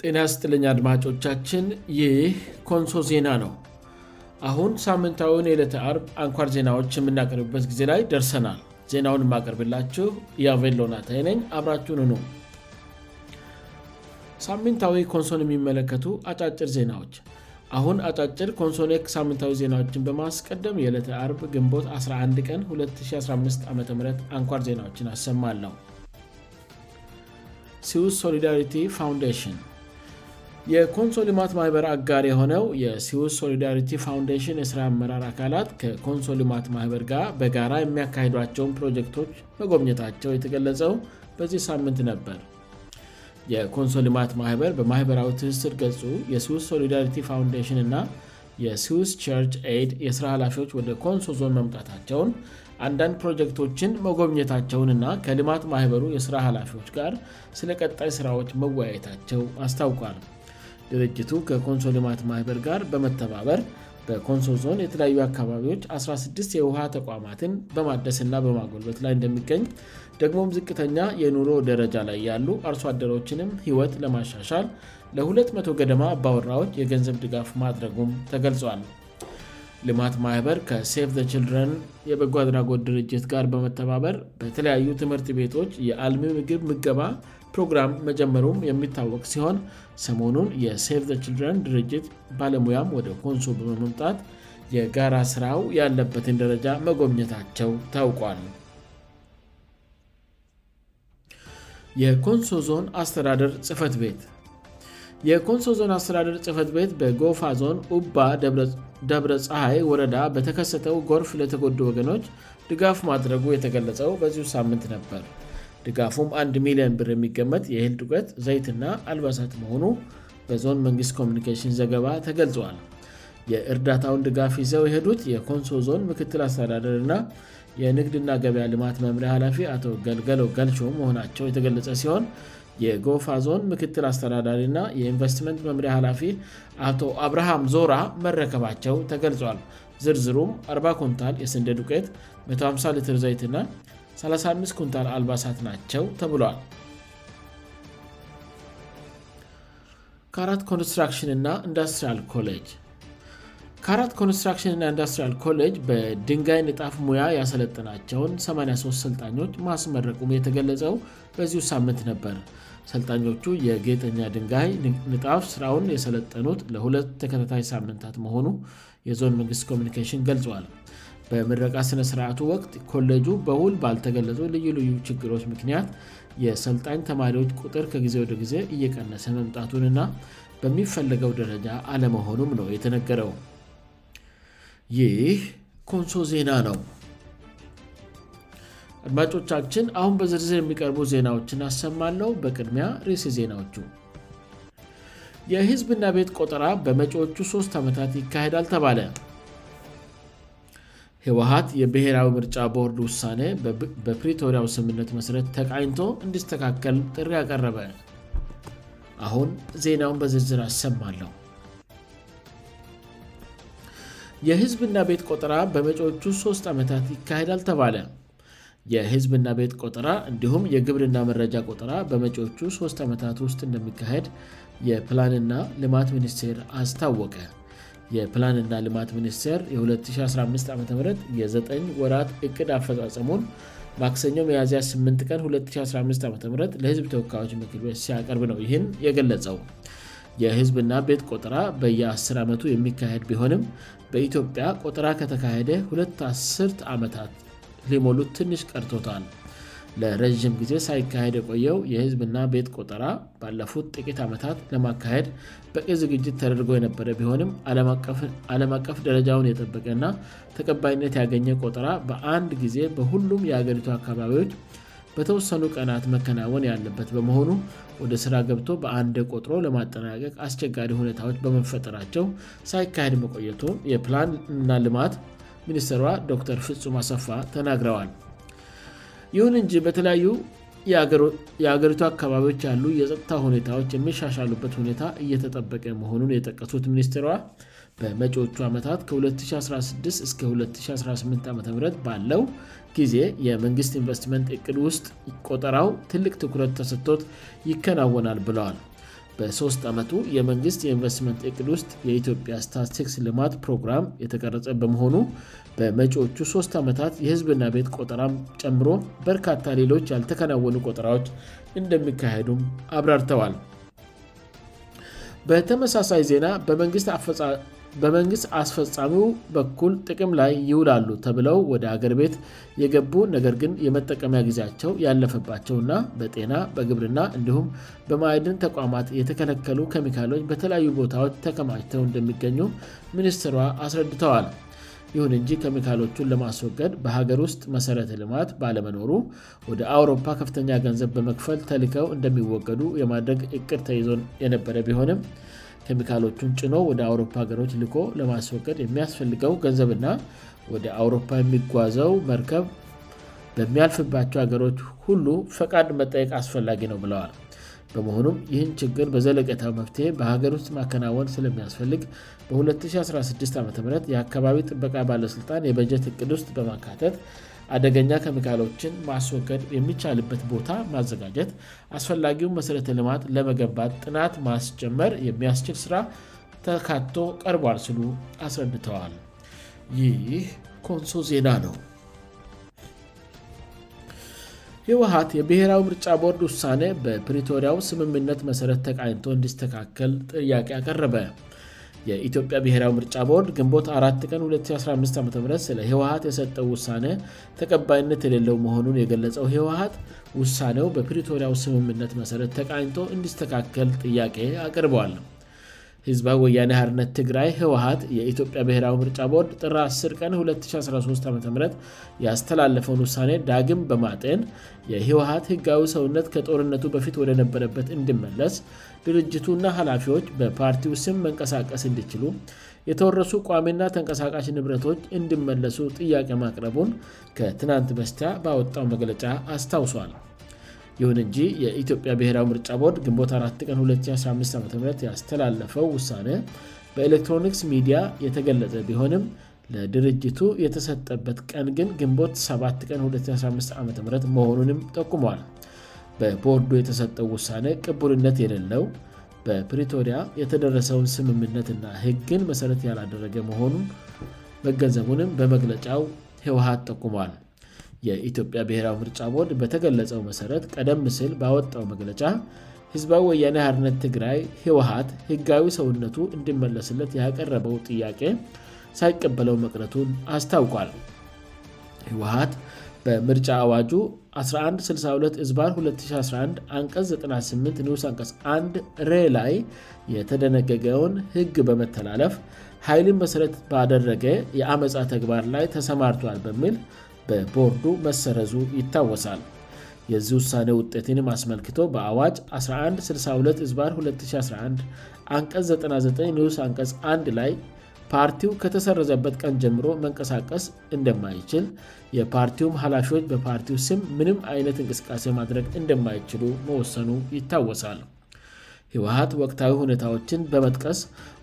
ጤናስጥልኝ አድማጮቻችን ይህ ኮንሶ ዜና ነው አሁን ሳምንታዊውን የዕለተ አርብ አንኳር ዜናዎች የምናቀርብበት ጊዜ ላይ ደርሰናል ዜናውን የማቀርብላችሁ የቬሎናታይነኝ አብራችን ነ ሳምንታዊ ኮንሶን የሚመለከቱ አጫጭር ዜናዎች አሁን አጫጭር ኮንሶነ ሳምንታዊ ዜናዎችን በማስቀደም የዕለተ አርብ ግንቦት 11 ቀን 2015 ዓም አንኳር ዜናዎችን አሰማለው ስዊ ሶሊዳሪ ንሽን የኮንሶ ልማት ማህበር አጋር የሆነው የስዩስ ሶሊዳሪቲ ፋዴሽን የሥራ አመራር አካላት ከኮንሶ ልማት ማህበር ጋር በጋራ የሚያካሄዷቸውን ፕሮጀክቶች መጎብኘታቸው የተገለጸው በዚህ ሳምንት ነበር የኮንሶ ልማት ማህበር በማህበራዊ ትክስር ገጹ የስዊስ ሶሊዳሪቲ ፋንዴሽን እና የስዊስ ርች ኤድ የሥራ ኃላፊዎች ወደ ኮንሶ ዞን መምጣታቸውን አንዳንድ ፕሮጀክቶችን መጎብኘታቸውን እና ከልማት ማህበሩ የሥራ ኃላፊዎች ጋር ስለ ቀጣይ ሥራዎች መወያየታቸው አስታውቋል ድርጅቱ ከኮንሶ ልማት ማኅበር ጋር በመተባበር በኮንሶ ዞን የተለያዩ አካባቢዎች 16 የውሃ ተቋማትን በማድደስና በማጎልበት ላይ እንደሚገኝ ደግሞም ዝቅተኛ የኑሮ ደረጃ ላይ ያሉ አርሶ አደሮችንም ሕይወት ለማሻሻል ለ200 ገደማ ባወራዎች የገንዘብ ድጋፍ ማድረጉም ተገልጿል ልማት ማኅበር ከሰፍ ችልድን የበጎ አድራጎድ ድርጅት ጋር በመተባበር በተለያዩ ትምህርት ቤቶች የአልሚ ምግብ ምገባ ሮግራም መጀመሩም የሚታወቅ ሲሆን ሰሞኑን የሴቭዘ ችልድረን ድርጅት ባለሙያም ወደ ኮንሶ በመምጣት የጋራ ስራው ያለበትን ደረጃ መጎብኘታቸው ታውቋል የኮንሶ ዞን አስተዳድር ጽፈት ቤት የኮንሶ ዞን አስተዳደር ጽፈት ቤት በጎፋ ዞን uባ ደብረ ፀሐይ ወረዳ በተከሰተው ጎርፍ ለተጎዱ ወገኖች ድጋፍ ማድረጉ የተገለጸው በዚሁ ሳምንት ነበር ድጋፉም 1 ሚሊዮን ብር የሚገመት የህልድ ዱቀት ዘይትና አልባሳት መሆኑ በዞን መንግስት ኮሚኒኬሽን ዘገባ ተገልጿዋል የእርዳታውን ድጋፍ ይዘው የሄዱት የኮንሶ ዞን ምክትል አስተዳዳርና የንግድና ገበያ ልማት መምሪያ ኃላፊ አቶ ገልገሎ ጋልቾ መሆናቸው የተገለጸ ሲሆን የጎፋ ዞን ምክትል አስተዳዳሪና የኢንቨስትመንት መምሪያ ኃላፊ አቶ አብርሃም ዞራ መረከባቸው ተገልጿል ዝርዝሩም 40 ኮንታል የስንደት ዱቄት 150 ልትር ዘይትና 35 ኩንታል አልባሳት ናቸው ተብሏል ከአራት ኮንስትራክሽንና ኢንዳስትሪል ኮጅ ከአራት ኮንስትራክሽንና ኢንዱስትሪያል ኮሌጅ በድንጋይ ንጣፍ ሙያ ያሰለጠናቸውን 83 ሰልጣኞች ማስመረቁም የተገለጸው በዚሁ ሳምንት ነበር ሰልጣኞቹ የጌጠኛ ድንጋይ ንጣፍ ሥራውን የሰለጠኑት ለሁለት ተከታታይ ሳምንታት መሆኑ የዞን መንግስት ኮሚኒኬሽን ገልጿል በምድረቃ ሥነስርዓቱ ወቅት ኮሌጁ በውል ባልተገለጡ ልዩ ልዩ ችግሮች ምክንያት የሰልጣኝ ተማሪዎች ቁጥር ከጊዜ ወደ ጊዜ እየቀነሰ መምጣቱንና በሚፈለገው ደረጃ አለመሆኑም ነው የተነገረው ይህ ኮንሶ ዜና ነው አድማጮቻችን አሁን በዝርዝር የሚቀርቡ ዜናዎችን አሰማለው በቅድሚያ ርስ ዜናዎቹ የህዝብና ቤት ቆጠራ በመጪዎቹ ሶስት ዓመታት ይካሄዳል ተባለ ህወሃት የብሔራዊ ምርጫ ቦርድ ውሳኔ በፕሪቶሪያ ስምነት መሠረት ተቃኝቶ እንድስተካከል ጥሪ ያቀረበ አሁን ዜናውን በዝርዝር አሰማለሁ የህዝብና ቤት ቆጠራ በመጪዎቹ ሶስት ዓመታት ይካሄዳ አልተባለ የህዝብና ቤት ቆጠራ እንዲሁም የግብርና መረጃ ቆጠራ በመጪዎቹ ሶስት ዓመታት ውስጥ እንደሚካሄድ የፕላንና ልማት ሚኒስቴር አስታወቀ የፕላንና ልማት ሚኒስቴር የ2015 ዓም የ9ጠ ወራት እቅድ አፈፃፀሙን ማክሰኞው የያዝያ 8 ቀን 2015 ዓም ለህዝብ ተወካዮች መክቤት ሲያቀርብ ነው ይህን የገለጸው የህዝብና ቤት ቆጠራ በየ10 ዓመቱ የሚካሄድ ቢሆንም በኢትዮጵያ ቆጥራ ከተካሄደ ሁለት 1ስርተ ዓመታት ሊሞሉት ትንሽ ቀርቶታል ለረዥም ጊዜ ሳይካሄድ የቆየው የህዝብና ቤት ቆጠራ ባለፉት ጥቂት ዓመታት ለማካሄድ በቅ ዝግጅት ተደርጎ የነበረ ቢሆንም ዓለም አቀፍ ደረጃውን የጠበቀእና ተቀባይነት ያገኘ ቆጠራ በአንድ ጊዜ በሁሉም የአገሪቱ አካባቢዎች በተወሰኑ ቀናት መከናወን ያለበት በመሆኑ ወደ ስራ ገብቶ በአንድ ቆጥሮ ለማጠናቀቅ አስቸጋሪ ሁኔታዎች በመፈጠራቸው ሳይካሄድ መቆየቱ የፕላን ና ልማት ሚኒስትሯ ዶተር ፍጹም አሰፋ ተናግረዋል ይሁን እንጂ በተለያዩ የአገሪቱ አካባቢዎች ያሉ የጸጥታ ሁኔታዎች የሚሻሻሉበት ሁኔታ እየተጠበቀ መሆኑን የጠቀሱት ሚኒስትሯ በመጪዎቹ ዓመታት ከ2016 እስ 2018 ዓም ባለው ጊዜ የመንግስት ኢንቨስትመንት እቅድ ውስጥ ቆጠራው ትልቅ ትኩረት ተሰጥቶት ይከናወናል ብለዋል በሶስት ዓመቱ የመንግስት የኢንቨስትመንት እቅድ ውስጥ የኢትዮጵያ ስታትሴክስ ልማት ፕሮግራም የተቀረጸ በመሆኑ በመጪዎቹ ሶስት ዓመታት የህዝብና ቤት ቆጠራም ጨምሮ በርካታ ሌሎች ያልተከናወኑ ቆጠራዎች እንደሚካሄዱም አብራርተዋል በተመሳሳይ ዜና በመንግስት አፈ በመንግስት አስፈፃሚው በኩል ጥቅም ላይ ይውላሉ ተብለው ወደ አገር ቤት የገቡ ነገር ግን የመጠቀሚያ ጊዜያቸው ያለፈባቸውእና በጤና በግብርና እንዲሁም በማየድን ተቋማት የተከለከሉ ኬሚካሎች በተለያዩ ቦታዎች ተቀማቸው እንደሚገኙ ሚኒስትሯ አስረድተዋል ይሁን እንጂ ኬሚካሎቹን ለማስወገድ በሀገር ውስጥ መሠረተ ልማት ባለመኖሩ ወደ አውሮፓ ከፍተኛ ገንዘብ በመክፈል ተልከው እንደሚወገዱ የማድረግ እቅድ ተይዞን የነበረ ቢሆንም ኬሚካሎቹን ጭኖ ወደ አውሮፓ ሀገሮች ልኮ ለማስወቀድ የሚያስፈልገው ገንዘብና ወደ አውሮፓ የሚጓዘው መርከብ በሚያልፍባቸው ሀገሮች ሁሉ ፈቃድ መጠየቅ አስፈላጊ ነው ብለዋል በመሆኑም ይህን ችግር በዘለቀታዊ መፍትሄ በሀገር ውስጥ ማከናወን ስለሚያስፈልግ በ2016 ዓም የአካባቢ ጥበቃ ባለሥልጣን የበጀት እቅድ ውስጥ በማካተት አደገኛ ከሚካሎችን ማስወገድ የሚቻልበት ቦታ ማዘጋጀት አስፈላጊውን መሠረተ ልማት ለመገንባት ጥናት ማስጨመር የሚያስችል ስራ ተካትቶ ቀርቧል ሲሉ አስረድተዋል ይህ ኮንሶ ዜና ነው ህውሀት የብሔራዊ ምርጫ ቦርድ ውሳኔ በፕሪቶሪያው ስምምነት መሠረት ተቃኝቶ እንዲስተካከል ጥያቄ ያቀረበ የኢትዮጵያ ብሔራዊ ምርጫ ቦርድ ግንቦት አራት ቀን 2015 ዓም ስለ ህወሀት የሰጠው ውሳኔ ተቀባይነት የሌለው መሆኑን የገለጸው ህወሀት ውሳኔው በፕሪቶሪያው ስምምነት መሠረት ተቃኝጦ እንዲስተካከል ጥያቄ አቅርበል ሕዝባ ወያኔ ህርነት ትግራይ ህውሃት የኢትዮጵያ ብሔራዊ ምርጫ ቦርድ ጥራ 10 ቀን 2013 ዓም ያስተላለፈውን ውሳኔ ዳግም በማጤን የህወሀት ህጋዊ ሰውነት ከጦርነቱ በፊት ወደነበረበት እንድመለስ ድርጅቱና ኃላፊዎች በፓርቲው ስም መንቀሳቀስ እንዲችሉ የተወረሱ ቋሚና ተንቀሳቃሽ ንብረቶች እንድመለሱ ጥያቄ ማቅረቡን ከትናንት በስቲያ ባወጣው መግለጫ አስታውሷል ይሁን እንጂ የኢትዮጵያ ብሔራዊ ምርጫ ቦርድ ግንቦት 4 ቀን 2015 ዓም ያስተላለፈው ውሳኔ በኤሌክትሮኒክስ ሚዲያ የተገለዘ ቢሆንም ለድርጅቱ የተሰጠበት ቀን ግን ግንቦት 7 ቀን 215 ዓም መሆኑንም ጠቁሟል በቦርዱ የተሰጠው ውሳኔ ቅቡርነት የሌለው በፕሪቶሪያ የተደረሰውን ስምምነትና ህግን መሠረት ያላደረገ መሆኑም መገንዘቡንም በመግለጫው ህውሃ ጠቁሟል የኢትዮጵያ ብሔራው ምርጫ ቦድ በተገለጸው መሠረት ቀደ ም ስል ባወጣው መግለጫ ህዝባዊ ወያኔ አርነት ትግራይ ህውሃት ህጋዊ ሰውነቱ እንዲመለስለት ያቀረበው ጥያቄ ሳይቀበለው መቅረቱን አስታውቋል ህወሃት በምርጫ አዋጁ 11 62 ዝባር 2011ስ98ኒ1 ሬ ላይ የተደነገገውን ህግ በመተላለፍ ኃይልን መሠረት ባደረገ የአመፃ ተግባር ላይ ተሰማርቷል በሚል በቦርዱ መሰረዙ ይታወሳል የዚህ ውሳኔው ውጤትንም አስመልክቶ በአዋጅ 11 62ዝር 2011 አንቀስ99 ኒስ ቀስ 1 ላይ ፓርቲው ከተሰረዘበት ቀን ጀምሮ መንቀሳቀስ እንደማይችል የፓርቲውም ኃላፊዎች በፓርቲው ስም ምንም አይነት እንቅስቃሴ ማድረግ እንደማይችሉ መወሰኑ ይታወሳል ሕወሀት ወቅታዊ ሁኔታዎችን በመጥቀስ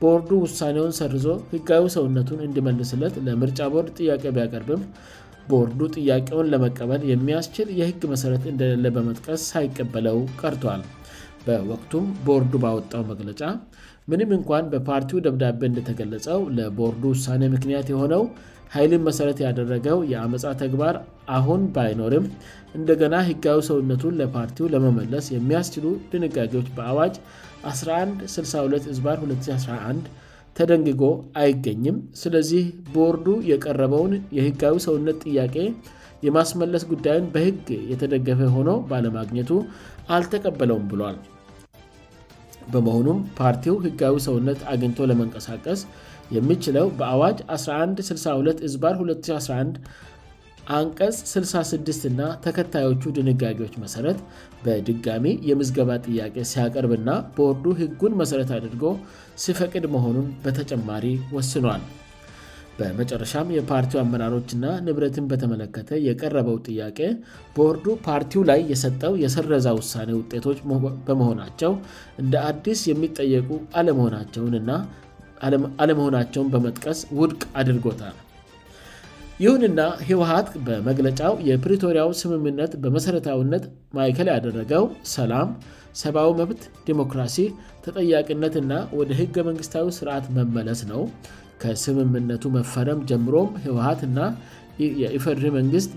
ቦርዱ ውሳኔውን ሰርዞ ህጋዊ ሰውነቱን እንዲመልስለት ለምርጫ ቦርድ ጥያቄ ቢያቀርብም ቦርዱ ጥያቄውን ለመቀበል የሚያስችል የሕግ መሠረት እንደሌለ በመጥቀስ ሳይቀበለው ቀርቷል በወቅቱም ቦርዱ ባወጣው መግለጫ ምንም እንኳን በፓርቲው ደብዳቤ እንደተገለጸው ለቦርዱ ውሳኔ ምክንያት የሆነው ኃይልን መሠረት ያደረገው የዓመፃ ተግባር አሁን ባይኖርም እንደገና ህጋዊ ሰውነቱን ለፓርቲው ለመመለስ የሚያስችሉ ድንጋጌዎች በአዋጅ 11-62 ዝ2011 ተደንግጎ አይገኝም ስለዚህ ቦወርዱ የቀረበውን የህጋዊ ሰውነት ጥያቄ የማስመለስ ጉዳይን በህግ የተደገፈ ሆኖ በለማግኘቱ አልተቀበለውም ብሏል በመሆኑም ፓርቲው ህጋዊ ሰውነት አግኝቶ ለመንቀሳቀስ የሚችለው በአዋጅ 11 62 ዝባር 2011 አንቀጽ 66 እና ተከታዮቹ ድንጋዴዎች መሠረት በድጋሚ የምዝገባ ጥያቄ ሲያቀርብና ቦርዱ ህጉን መሠረት አድርጎ ሲፈቅድ መሆኑን በተጨማሪ ወስኗል በመጨረሻም የፓርቲው አመራሮችና ንብረትን በተመለከተ የቀረበው ጥያቄ ቦርዱ ፓርቲው ላይ የሰጠው የሰረዛ ውሳኔ ውጤቶች በመሆናቸው እንደ አዲስ የሚጠየቁ ናቸናአለመሆናቸውን በመጥቀስ ውድቅ አድርጎታል ይሁንና ህወሀት በመግለጫው የፕሪቶሪያው ስምምነት በመሠረታዊነት ማይከል ያደረገው ሰላም ሰብዊ መብት ዲሞክራሲ ተጠያቂነትና ወደ ህገ መንግስታዊ ስርዓት መመለስ ነው ከስምምነቱ መፈረም ጀምሮም ህውሀትና የኢፈድሪ መንግስት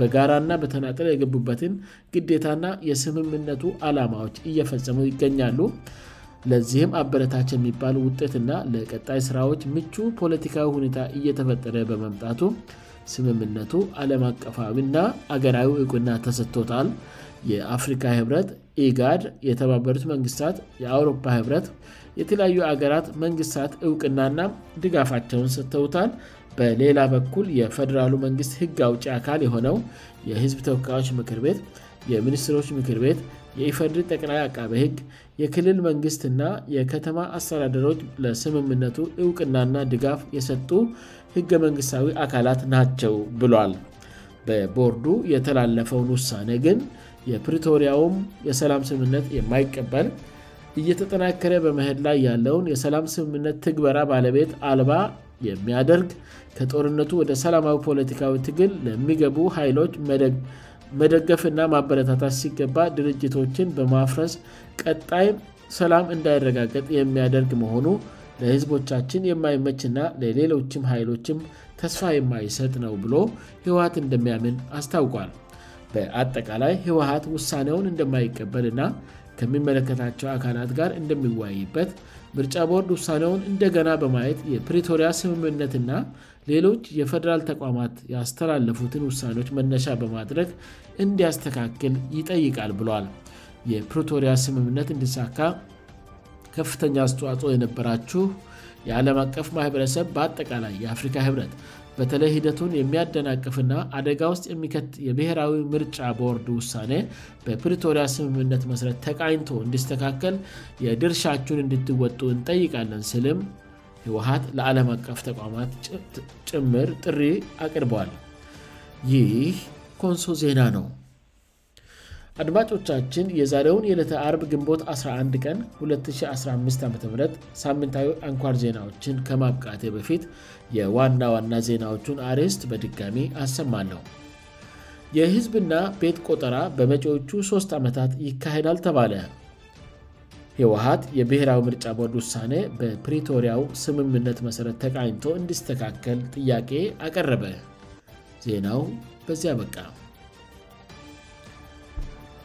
በጋራና በተናጠል የገቡበትን ግዴታና የስምምነቱ ዓላማዎች እየፈጸሙ ይገኛሉ ለዚህም አበረታች የሚባል ውጤትና ለቀጣይ ስራዎች ምቹ ፖለቲካዊ ሁኔታ እየተፈጠረ በመምጣቱ ስምምነቱ አለም አቀፋቢና አገራዊ እውቅና ተሰጥቶታል የአፍሪካ ህብረት ኢጋድ የተባበሩት መንግስታት የአውሮፓ ህብረት የተለያዩ አገራት መንግስታት እውቅናና ድጋፋቸውን ሰጥተውታል በሌላ በኩል የፈደራሉ መንግስት ህግ አውጭ አካል የሆነው የህዝብ ተወካዮች ምክር ቤት የሚኒስትሮች ምክር ቤት የኢፈርድ ጠቅላይ አቃበ ህግ የክልል መንግስትና የከተማ አስተዳደሮች ለስምምነቱ እውቅናና ድጋፍ የሰጡ ህገ መንግስታዊ አካላት ናቸው ብሏል በቦርዱ የተላለፈውን ውሳኔ ግን የፕሪቶሪያውም የሰላም ስምምነት የማይቀበል እየተጠናከረ በመህድ ላይ ያለውን የሰላም ስምምነት ትግበራ ባለቤት አልባ የሚያደርግ ከጦርነቱ ወደ ሰላማዊ ፖለቲካዊ ትግል ለሚገቡ ኃይሎች መደግ መደገፍና ማበረታታት ሲገባ ድርጅቶችን በማፍረስ ቀጣይ ሰላም እንዳይረጋገጥ የሚያደርግ መሆኑ ለህዝቦቻችን የማይመች ና ለሌሎችም ኃይሎችም ተስፋ የማይሰጥ ነው ብሎ ህወሀት እንደሚያምን አስታውቋል በአጠቃላይ ህወሀት ውሳኔውን እንደማይቀበልእና ከሚመለከታቸው አካላት ጋር እንደሚወይበት ምርጫ ቦርድ ውሳኔውን እንደገና በማየት የፕሪቶሪያ ስምምነትና ሌሎች የፈደራል ተቋማት ያስተላለፉትን ውሳኔዎች መነሻ በማድረግ እንዲያስተካክል ይጠይቃል ብለል የፕሪቶሪያ ስምምነት እንዲሳካ ከፍተኛ አስተዋጽኦ የነበራችሁ የዓለም አቀፍ ማኅበረሰብ በአጠቃላይ የአፍሪካ ህብረት በተለይ ሂደቱን የሚያደናቅፍና አደጋ ውስጥ የሚከት የብሔራዊ ምርጫ ቦወርድ ውሳኔ በፕሪቶሪያ ስምምነት መስረት ተቃኝቶ እንዲስተካከል የድርሻችን እንድትወጡ እንጠይቃለን ስልም ህወሀት ለዓለም አቀፍ ተቋማት ጭምር ጥሪ አቅርበል ይህ ኮንሶ ዜና ነው አድማጮቻችን የዛሬውን የዕለተ አርብ ግንቦት 11 ቀን 2015 ዓም ሳምንታዊ አንኳር ዜናዎችን ከማብቃቴ በፊት የዋና ዋና ዜናዎቹን አርስት በድጋሚ አሰማለሁ የህዝብና ቤት ቆጠራ በመጪዎቹ 3ስት ዓመታት ይካሄዳል ተባለ ህወሀት የብሔራዊ ምርጫ ቦርድ ውሳኔ በፕሪቶሪያው ስምምነት መሠረት ተቃኝቶ እንዲስተካከል ጥያቄ አቀረበ ዜናው በዚያ አበቃ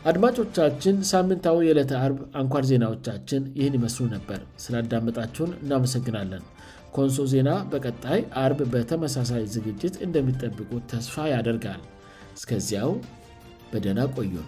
አድማጮቻችን ሳምንታዊ የዕለተ አርብ አንኳር ዜናዎቻችን ይህን ይመስሉ ነበር ስላዳመጣችሁን እናመሰግናለን ኮንሶ ዜና በቀጣይ አርብ በተመሳሳይ ዝግጅት እንደሚጠብቁ ተስፋ ያደርጋል እስከዚያው በደና ቆዩን